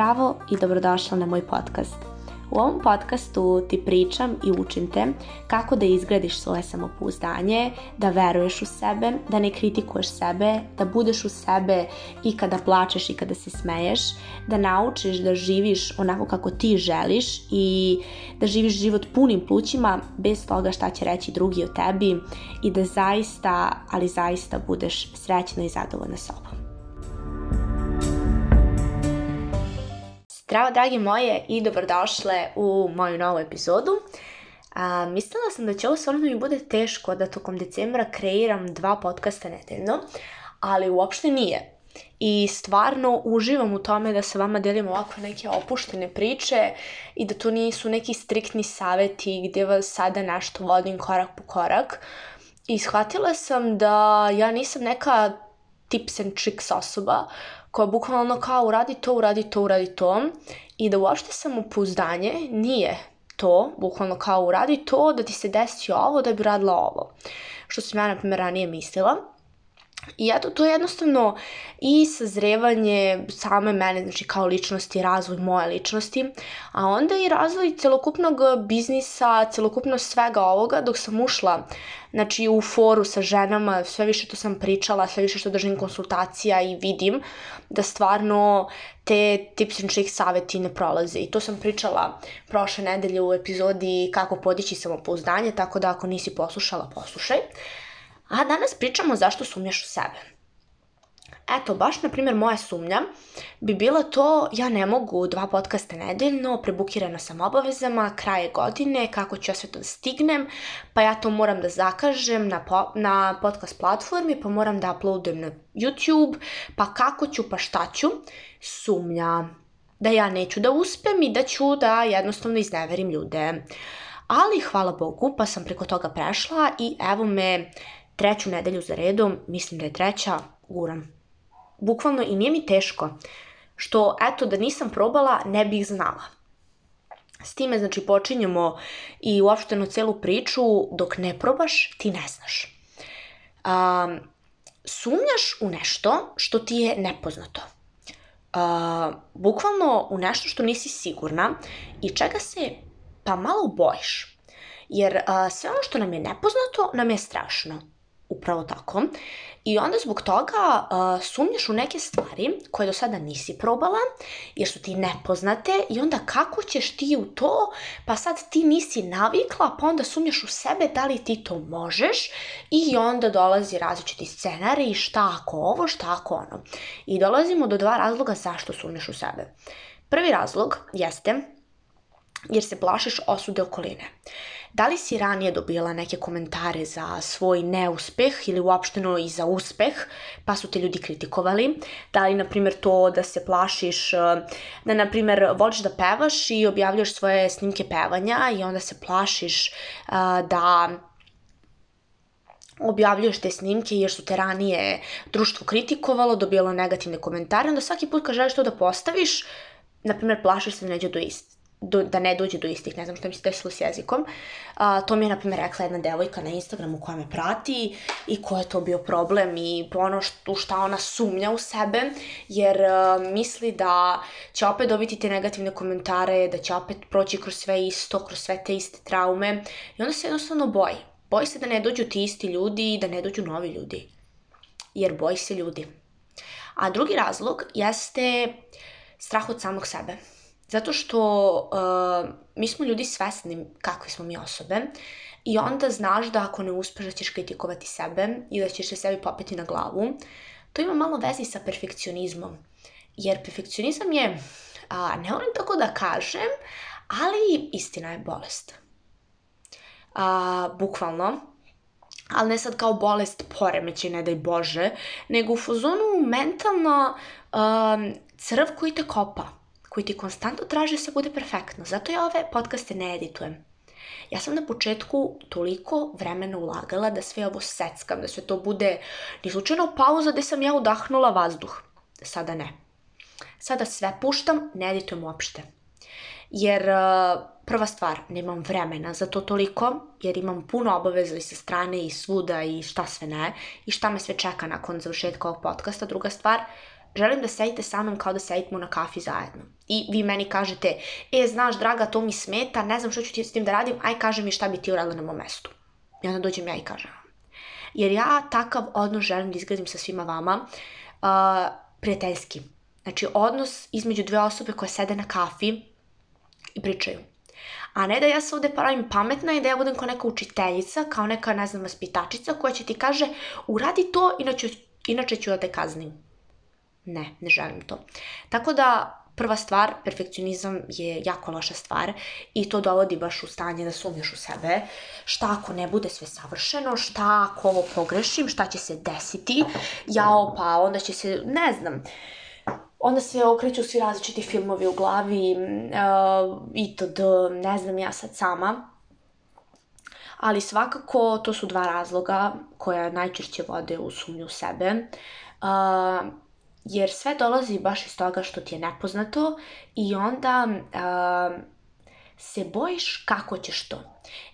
Zdravo i dobrodošla na moj podcast. U ovom podcastu ti pričam i učim te kako da izgradiš svoje samopouzdanje, da veruješ u sebe, da ne kritikuješ sebe, da budeš u sebe i kada plačeš i kada se smeješ, da naučiš da živiš onako kako ti želiš i da živiš život punim plućima bez toga šta će reći drugi o tebi i da zaista, ali zaista budeš srećna i zadovoljna sobom. Zdravo dragi moje i dobrodošle u moju novu epizodu. A, mislila sam da će ovo stvarno mi bude teško da tokom decembra kreiram dva podcasta nedeljno, ali uopšte nije. I stvarno uživam u tome da sa vama delim ovako neke opuštene priče i da to nisu neki striktni saveti gde vas sada nešto vodim korak po korak. I shvatila sam da ja nisam neka tips and tricks osoba koja bukvalno kao uradi to, uradi to, uradi to i da uopšte samopouzdanje nije to, bukvalno kao uradi to da ti se desi ovo da bi radila ovo. Što sam ja, na primjer, ranije mislila. I eto, to je jednostavno i sazrevanje same mene, znači kao ličnosti, razvoj moje ličnosti, a onda i razvoj celokupnog biznisa, celokupno svega ovoga dok sam ušla znači u foru sa ženama, sve više to sam pričala, sve više što držim konsultacija i vidim da stvarno te tips and tricks saveti ne prolaze. I to sam pričala prošle nedelje u epizodi kako podići samopouzdanje, tako da ako nisi poslušala, poslušaj. A danas pričamo zašto sumnjaš u sebe. Eto, baš, na primjer, moja sumnja bi bila to, ja ne mogu dva podcasta nedeljno, prebukirana sam obavezama, kraje godine, kako ću ja sve to da stignem, pa ja to moram da zakažem na, po, na podcast platformi, pa moram da uploadujem na YouTube, pa kako ću, pa šta ću, sumnja da ja neću da uspem i da ću da jednostavno izneverim ljude. Ali, hvala Bogu, pa sam preko toga prešla i evo me treću nedelju za redom, mislim da je treća, guram bukvalno i nije mi teško, što eto da nisam probala ne bih znala. S time znači počinjemo i uopšteno celu priču dok ne probaš ti ne znaš. Um, sumnjaš u nešto što ti je nepoznato. Uh, bukvalno u nešto što nisi sigurna i čega se pa malo bojiš. Jer uh, sve ono što nam je nepoznato nam je strašno. Upravo tako. I onda zbog toga uh, sumnjaš u neke stvari koje do sada nisi probala, jer su ti nepoznate i onda kako ćeš ti u to, pa sad ti nisi navikla, pa onda sumnjaš u sebe da li ti to možeš i onda dolazi različiti scenari, šta ako ovo, šta ako ono. I dolazimo do dva razloga zašto sumnjaš u sebe. Prvi razlog jeste jer se plašiš osude okoline. Da li si ranije dobila neke komentare za svoj neuspeh ili uopšteno i za uspeh, pa su te ljudi kritikovali? Da li, na primjer, to da se plašiš, eh, da, na primjer, voliš da pevaš i objavljaš svoje snimke pevanja i onda se plašiš uh, da objavljuješ te snimke jer su te ranije društvo kritikovalo, dobijalo negativne komentare, onda svaki put kad želiš to da postaviš, na primjer, plašiš se da neđe do ist, do, da ne dođe do istih, ne znam šta mi se desilo s jezikom. A, to mi je, na primjer, rekla jedna devojka na Instagramu koja me prati i ko je to bio problem i ono što, šta ona sumnja u sebe, jer a, misli da će opet dobiti te negativne komentare, da će opet proći kroz sve isto, kroz sve te iste traume i onda se jednostavno boji. Boji se da ne dođu ti isti ljudi i da ne dođu novi ljudi. Jer boji se ljudi. A drugi razlog jeste strah od samog sebe Zato što uh, mi smo ljudi svesni kakve smo mi osobe i onda znaš da ako ne uspeš da ćeš kritikovati sebe i da ćeš se sebi popeti na glavu, to ima malo vezi sa perfekcionizmom. Jer perfekcionizam je, a, ne volim tako da kažem, ali istina je bolest. A, bukvalno, ali ne sad kao bolest poremeće, ne daj Bože, nego u fuzonu mentalno um, crv koji te kopa koji ti konstantno traže da se bude perfektno. Zato ja ove podcaste ne editujem. Ja sam na početku toliko vremena ulagala da sve ovo seckam, da sve to bude ni slučajno pauza gde sam ja udahnula vazduh. Sada ne. Sada sve puštam, ne editujem uopšte. Jer uh, prva stvar, nemam vremena za to toliko, jer imam puno obaveza i sa strane i svuda i šta sve ne, i šta me sve čeka nakon završetka ovog podcasta. Druga stvar, želim da sedite sa mnom kao da sedimo na kafi zajedno. I vi meni kažete, e, znaš, draga, to mi smeta, ne znam što ću ti s tim da radim, aj kaži mi šta bi ti uradila na mom mestu. I onda dođem ja i kažem. Jer ja takav odnos želim da izgradim sa svima vama, uh, prijateljski. Znači, odnos između dve osobe koje sede na kafi i pričaju. A ne da ja se ovde pravim pametna i da ja budem kao neka učiteljica, kao neka, ne znam, vaspitačica koja će ti kaže uradi to, inače, inače ću da te kaznim. Ne, ne želim to. Tako da, prva stvar, perfekcionizam je jako loša stvar i to dovodi baš u stanje da sumnjaš u sebe. Šta ako ne bude sve savršeno, šta ako ovo pogrešim, šta će se desiti, jao pa onda će se, ne znam, onda se okreću svi različiti filmovi u glavi uh, i to da ne znam ja sad sama. Ali svakako to su dva razloga koja najčešće vode u sumnju sebe. Uh, jer sve dolazi baš iz toga što ti je nepoznato i onda uh, se bojiš kako ćeš to.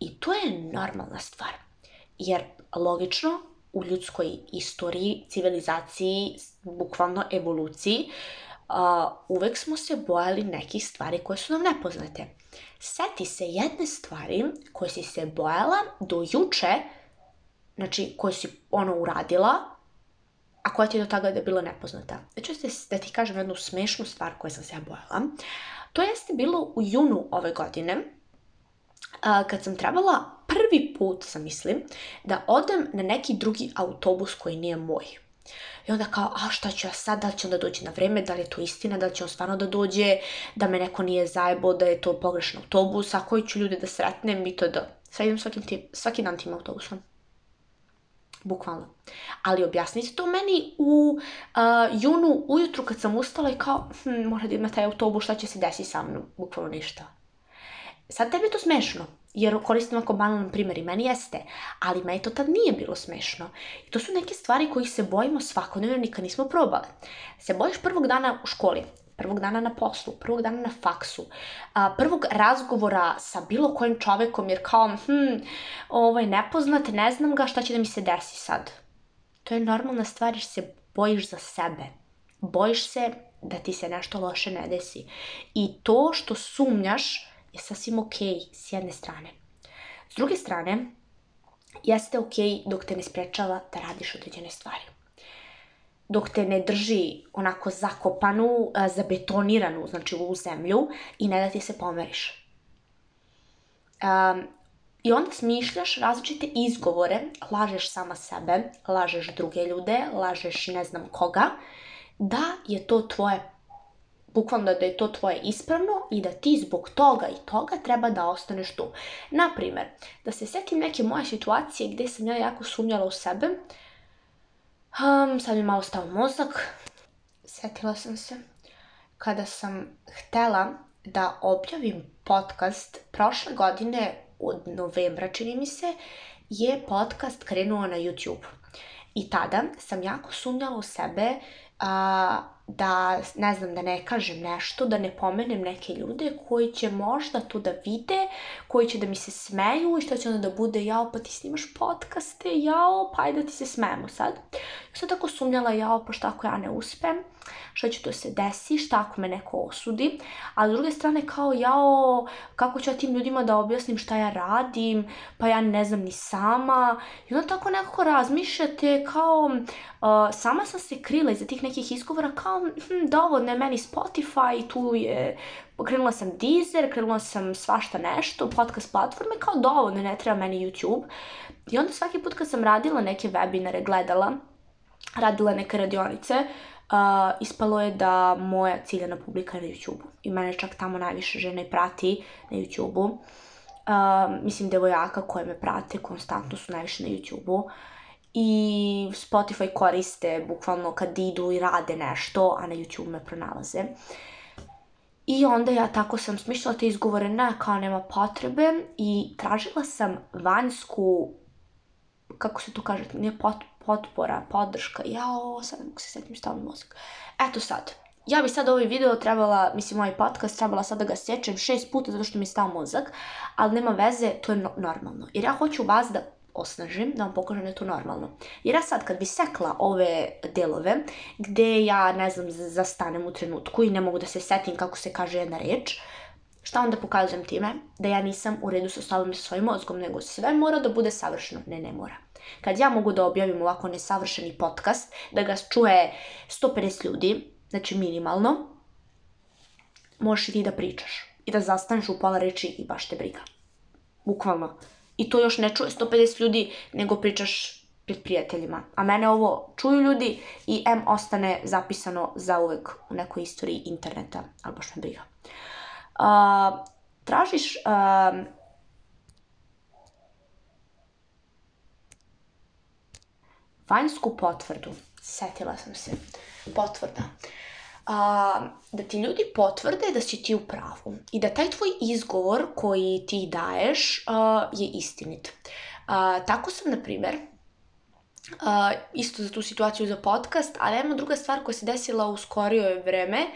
I to je normalna stvar. Jer logično, u ljudskoj istoriji, civilizaciji, bukvalno evoluciji, uh, uvek smo se bojali nekih stvari koje su nam nepoznate. Seti se jedne stvari koje si se bojala do juče, znači koje si ono uradila, a koja ti do toga da je bila nepoznata. Znači da ti kažem jednu smešnu stvar koju sam se ja bojala. To jeste bilo u junu ove godine, kad sam trebala prvi put, sam mislim, da odem na neki drugi autobus koji nije moj. I onda kao, a šta ću ja sad, da li će onda doći na vreme, da li je to istina, da li će on stvarno da dođe, da me neko nije zajebo, da je to pogrešan autobus, a koji ću ljude da sretnem i to da. Sad idem svaki, svaki dan tim autobusom. Bukvalno. Ali objasnite to meni u uh, junu ujutru kad sam ustala i kao, hm, mora da ima taj autobus, šta će se desiti sa mnom? Bukvalno ništa. Sad tebi je to smešno, jer koristim ako banalan primjer i meni jeste, ali meni to tad nije bilo smešno. I to su neke stvari kojih se bojimo svakodnevno, nikad nismo probale. Se bojiš prvog dana u školi, prvog dana na poslu, prvog dana na faksu, a, prvog razgovora sa bilo kojim čovekom, jer kao, hm, ovo je nepoznat, ne znam ga, šta će da mi se desi sad? To je normalna stvar jer se bojiš za sebe. Bojiš se da ti se nešto loše ne desi. I to što sumnjaš je sasvim ok s jedne strane. S druge strane, jeste ok dok te ne sprečava da radiš određene stvari. Dok te ne drži onako zakopanu, zabetoniranu, znači u zemlju i ne da ti se pomeriš. Um, I onda smišljaš različite izgovore, lažeš sama sebe, lažeš druge ljude, lažeš ne znam koga, da je to tvoje bukvalno da je to tvoje ispravno i da ti zbog toga i toga treba da ostaneš tu. Naprimer, da se setim neke moje situacije gde sam ja jako sumnjala u sebe, um, sad mi malo stao mozak, setila sam se kada sam htela da objavim podcast prošle godine od novembra, čini mi se, je podcast krenuo na YouTube. I tada sam jako sumnjala u sebe a, da, ne znam, da ne kažem nešto, da ne pomenem neke ljude koji će možda to da vide, koji će da mi se smeju i što će onda da bude, jao, pa ti snimaš podcaste, jao, pa ajde da ti se smejemo sad. Ja sam tako sumnjala, jao, pa šta ako ja ne uspem, šta će to se desi, šta ako me neko osudi, a s druge strane kao, jao, kako ću ja tim ljudima da objasnim šta ja radim, pa ja ne znam ni sama, i onda tako nekako razmišljate kao, uh, sama sam se krila iza tih nekih izgovora kao hm, dovoljno je meni Spotify, tu je, krenula sam Deezer, krenula sam svašta nešto, podcast platforme, kao dovoljno, ne treba meni YouTube. I onda svaki put kad sam radila neke webinare, gledala, radila neke radionice, uh, ispalo je da moja ciljana publika je na YouTube. I mene čak tamo najviše žena i prati na YouTube-u. Uh, mislim, devojaka koje me prate konstantno su najviše na YouTube-u i Spotify koriste bukvalno kad idu i rade nešto, a na YouTube me pronalaze. I onda ja tako sam smišljala te izgovore, ne, kao nema potrebe i tražila sam vanjsku, kako se to kaže, nije pot, potpora, podrška, jao, sad ne mogu se setim stavno mozak. Eto sad, ja bi sad ovaj video trebala, mislim ovaj podcast, trebala sad da ga sečem šest puta zato što mi stao mozak, ali nema veze, to je no normalno. Jer ja hoću vas da osnažim, da vam pokažem da je to normalno. Jer ja sad kad bi sekla ove delove, gde ja, ne znam, zastanem u trenutku i ne mogu da se setim kako se kaže jedna reč, šta onda pokazujem time? Da ja nisam u redu sa sobom i sa svojim mozgom, nego sve mora da bude savršeno. Ne, ne mora. Kad ja mogu da objavim ovako nesavršeni podcast, da ga čuje 150 ljudi, znači minimalno, možeš i ti da pričaš i da zastaneš u pola reči i baš te briga. Bukvalno. I to još ne čuje 150 ljudi, nego pričaš pred prijateljima. A mene ovo čuju ljudi i M ostane zapisano za uvek u nekoj istoriji interneta, ali baš me briga. Uh, tražiš uh, vanjsku potvrdu. Setila sam se. Potvrda. A, da ti ljudi potvrde da si ti u pravu i da taj tvoj izgovor koji ti daješ a, je istinit. A, tako sam, na primer, a, isto za tu situaciju za podcast, ali jedna druga stvar koja se desila u skorijoj vreme,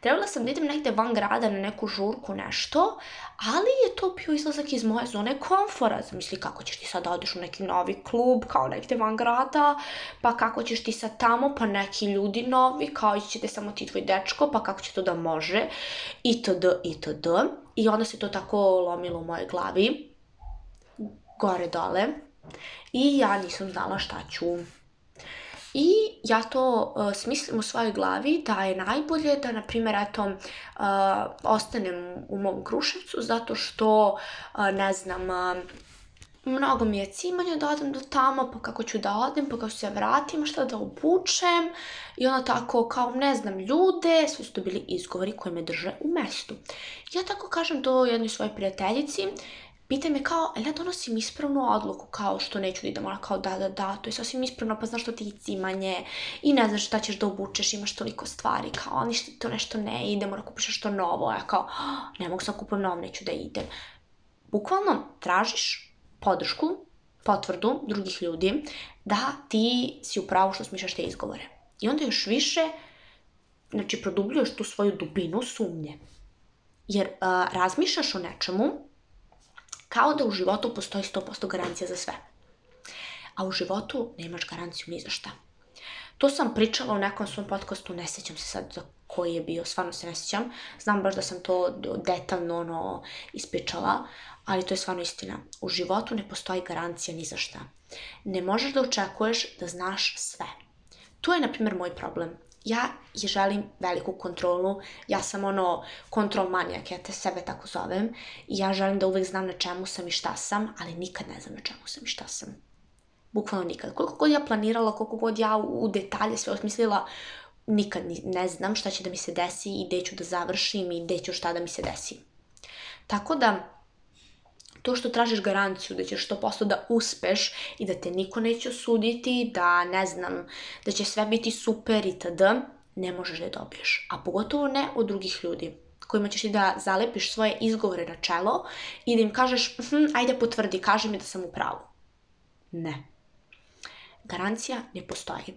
trebala sam da idem negde van grada na neku žurku, nešto, ali je to bio izlazak iz moje zone komfora. Zamisli kako ćeš ti sad da odeš u neki novi klub, kao negde van grada, pa kako ćeš ti sad tamo, pa neki ljudi novi, kao ćete samo ti tvoj dečko, pa kako će to da može, itd., itd. I onda se to tako lomilo u mojoj glavi, gore dole, i ja nisam znala šta ću. I ja to uh, smislim u svojoj glavi da je najbolje da, na primjer, eto, uh, ostanem u mom Kruševcu zato što, uh, ne znam, mnogo mi je cimanja da odem do tamo, pa kako ću da odem, pa kako se vratim, šta da obučem i onda tako kao ne znam ljude, sve su to bili izgovori koji me drže u mestu. Ja tako kažem to jednoj svojoj prijateljici pita me kao, ali ja donosim ispravnu odluku, kao što neću da idem, ona kao da, da, da, to je sasvim ispravno, pa znaš što ti je cimanje i ne znaš šta ćeš da obučeš, imaš toliko stvari, kao ništa to nešto ne ide, mora kupiš nešto novo, ja kao, ne mogu sad kupujem novo, neću da idem. Bukvalno tražiš podršku, potvrdu drugih ljudi da ti si u pravu što smišaš te izgovore. I onda još više, znači, produbljuješ tu svoju dubinu sumnje. Jer a, razmišljaš o nečemu Kao da u životu postoji 100% garancija za sve. A u životu nemaš garanciju ni za šta. To sam pričala u nekom svom podcastu, ne sećam se sad za koji je bio, stvarno se ne sećam. Znam baš da sam to detaljno ono, ispričala, ali to je stvarno istina. U životu ne postoji garancija ni za šta. Ne možeš da očekuješ da znaš sve. To je, na primjer, moj problem ja je želim veliku kontrolu, ja sam ono kontrol manijak, ja te sebe tako zovem i ja želim da uvek znam na čemu sam i šta sam, ali nikad ne znam na čemu sam i šta sam. Bukvalno nikad. Koliko god ja planirala, koliko god ja u, detalje sve osmislila, nikad ne znam šta će da mi se desi i gde ću da završim i gde ću šta da mi se desi. Tako da, to što tražiš garanciju da ćeš 100% da uspeš i da te niko neće osuditi, da ne znam, da će sve biti super i td, ne možeš da je dobiješ. A pogotovo ne od drugih ljudi kojima ćeš ti da zalepiš svoje izgovore na čelo i da im kažeš, hm, ajde potvrdi, kaži mi da sam u pravu. Ne. Garancija ne postoji.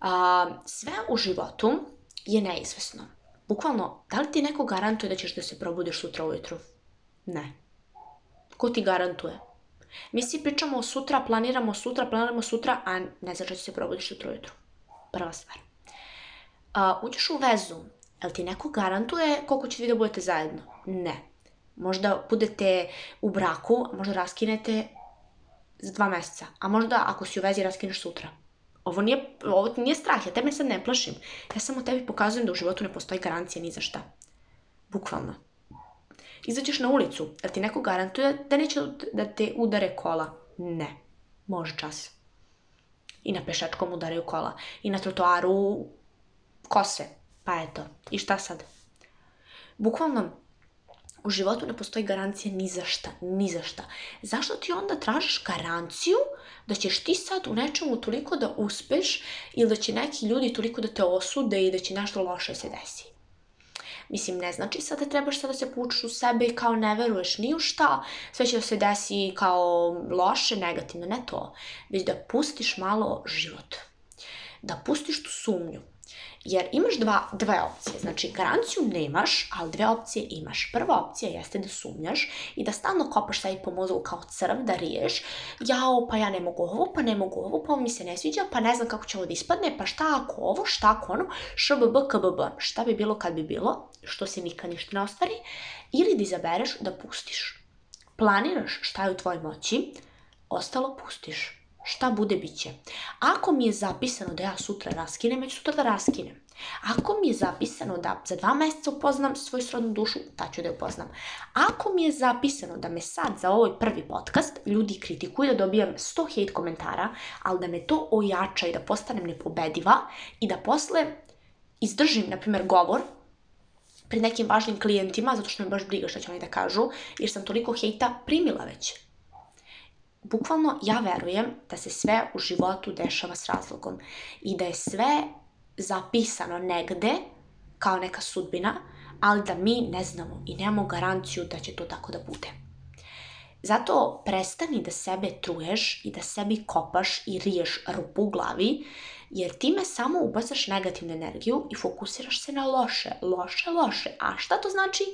A, sve u životu je neizvesno. Bukvalno, da li ti neko garantuje da ćeš da se probudiš sutra ujutru? Ne. Ko ti garantuje? Mi svi pričamo o sutra, planiramo sutra, planiramo sutra, a ne znači da će se probudiš sutra ujutru. Prva stvar. Uh, uđeš u vezu, jel ti neko garantuje koliko ćete vi da budete zajedno? Ne. Možda budete u braku, možda raskinete za dva meseca, a možda ako si u vezi raskineš sutra. Ovo nije, ovo nije strah, ja tebe sad ne plašim. Ja samo tebi pokazujem da u životu ne postoji garancija ni za šta. Bukvalno izađeš na ulicu, da ti neko garantuje da neće da te udare kola? Ne. Može čas. I na pešačkom udaraju kola. I na trotoaru kose. Pa eto. I šta sad? Bukvalno, u životu ne postoji garancija ni za šta, ni za šta. Zašto ti onda tražiš garanciju da ćeš ti sad u nečemu toliko da uspeš ili da će neki ljudi toliko da te osude i da će nešto loše se desi? Mislim, ne znači sad da trebaš sad da se pučeš u sebe i kao ne veruješ ni u šta, sve će da se desi kao loše, negativno, ne to. Već da pustiš malo život. Da pustiš tu sumnju. Jer imaš dva, dve opcije, znači garanciju nemaš, ali dve opcije imaš. Prva opcija jeste da sumnjaš i da stalno kopaš sebi po mozgu kao crv, da riješ, jao, pa ja ne mogu ovo, pa ne mogu ovo, pa mi se ne sviđa, pa ne znam kako će ovo da ispadne, pa šta ako ovo, šta ako ono, šbb, kbb, šta bi bilo kad bi bilo, što se nikad ništa ne ostvari, ili da izabereš da pustiš. Planiraš šta je u tvojoj moći, ostalo pustiš šta bude bit će. Ako mi je zapisano da ja sutra raskinem, ja ću sutra da raskinem. Ako mi je zapisano da za dva meseca upoznam svoju srodnu dušu, ta ću da je upoznam. Ako mi je zapisano da me sad za ovaj prvi podcast ljudi kritikuju da dobijam 100 hate komentara, ali da me to ojača i da postanem nepobediva i da posle izdržim, na primjer, govor pred nekim važnim klijentima, zato što me baš briga šta će oni da kažu, jer sam toliko hejta primila već bukvalno ja verujem da se sve u životu dešava s razlogom i da je sve zapisano negde kao neka sudbina, ali da mi ne znamo i nemamo garanciju da će to tako da bude. Zato prestani da sebe truješ i da sebi kopaš i riješ rupu u glavi, jer time samo ubacaš negativnu energiju i fokusiraš se na loše, loše, loše. A šta to znači?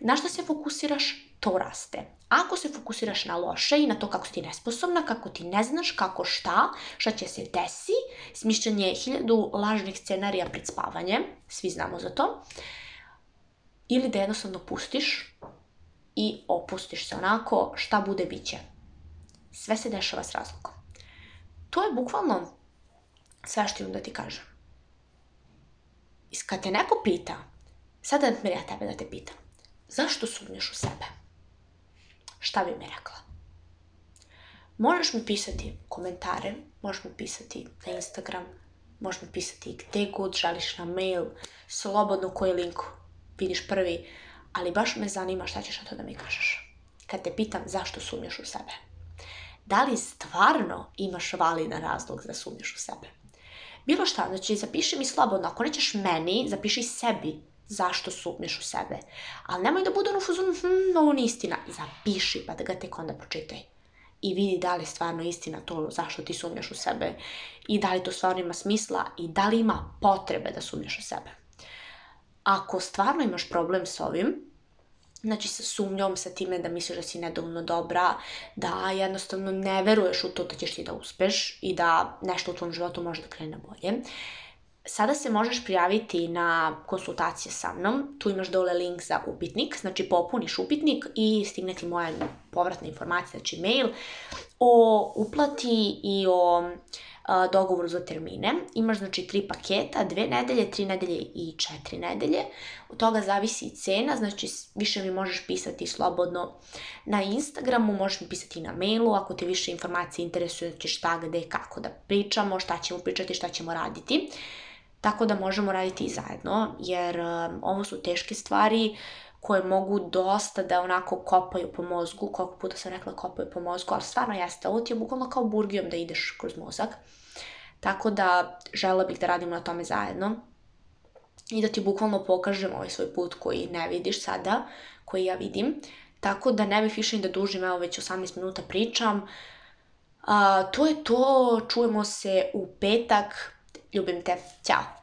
Na šta se fokusiraš? To raste. Ako se fokusiraš na loše i na to kako si ti nesposobna, kako ti ne znaš, kako šta, šta će se desi, smišljanje hiljadu lažnih scenarija pred spavanje, svi znamo za to, ili da jednostavno pustiš i opustiš se onako, šta bude, bit će. Sve se dešava s razlogom. To je bukvalno sve što imam da ti kažem. I kad te neko pita, sada da ja tebe da te pitam, zašto sumnjaš u sebe? Šta bi mi rekla? Možeš mi pisati komentare, možeš mi pisati na Instagram, možeš mi pisati gde god želiš na mail, slobodno koji link vidiš prvi, ali baš me zanima šta ćeš na to da mi kažeš. Kad te pitam zašto sumnjaš u sebe. Da li stvarno imaš validan razlog da sumnjaš u sebe? Bilo šta, znači zapiši mi slobodno, ako nećeš meni, zapiši sebi zašto sumnješ u sebe. Ali nemoj da bude ono fuzon, hm, ovo nije istina. Zapiši pa da ga tek onda pročitaj. I vidi da li je stvarno istina to zašto ti sumnjaš u sebe. I da li to stvarno ima smisla i da li ima potrebe da sumnjaš u sebe. Ako stvarno imaš problem s ovim, znači sa sumnjom, sa time da misliš da si nedovoljno dobra, da jednostavno ne veruješ u to da ćeš ti da uspeš i da nešto u tvom životu može da krene bolje, Sada se možeš prijaviti na konsultacije sa mnom, tu imaš dole link za upitnik, znači popuniš upitnik i stigne ti moja povratna informacija, znači mail o uplati i o a, dogovoru za termine. Imaš znači tri paketa, dve nedelje, tri nedelje i četiri nedelje. Od toga zavisi i cena, znači više mi možeš pisati slobodno na Instagramu, možeš mi pisati i na mailu, ako te više informacije interesuje, znači šta, gde, kako da pričamo, šta ćemo pričati, šta ćemo raditi. Tako da možemo raditi i zajedno, jer um, ovo su teške stvari koje mogu dosta da onako kopaju po mozgu, koliko puta sam rekla kopaju po mozgu, ali stvarno jeste, ovo ti je bukvalno kao burgijom da ideš kroz mozak. Tako da žela bih da radimo na tome zajedno i da ti bukvalno pokažem ovaj svoj put koji ne vidiš sada, koji ja vidim. Tako da ne bih više da dužim, evo već 18 minuta pričam. A, to je to, čujemo se u petak, Lubim te, ciao!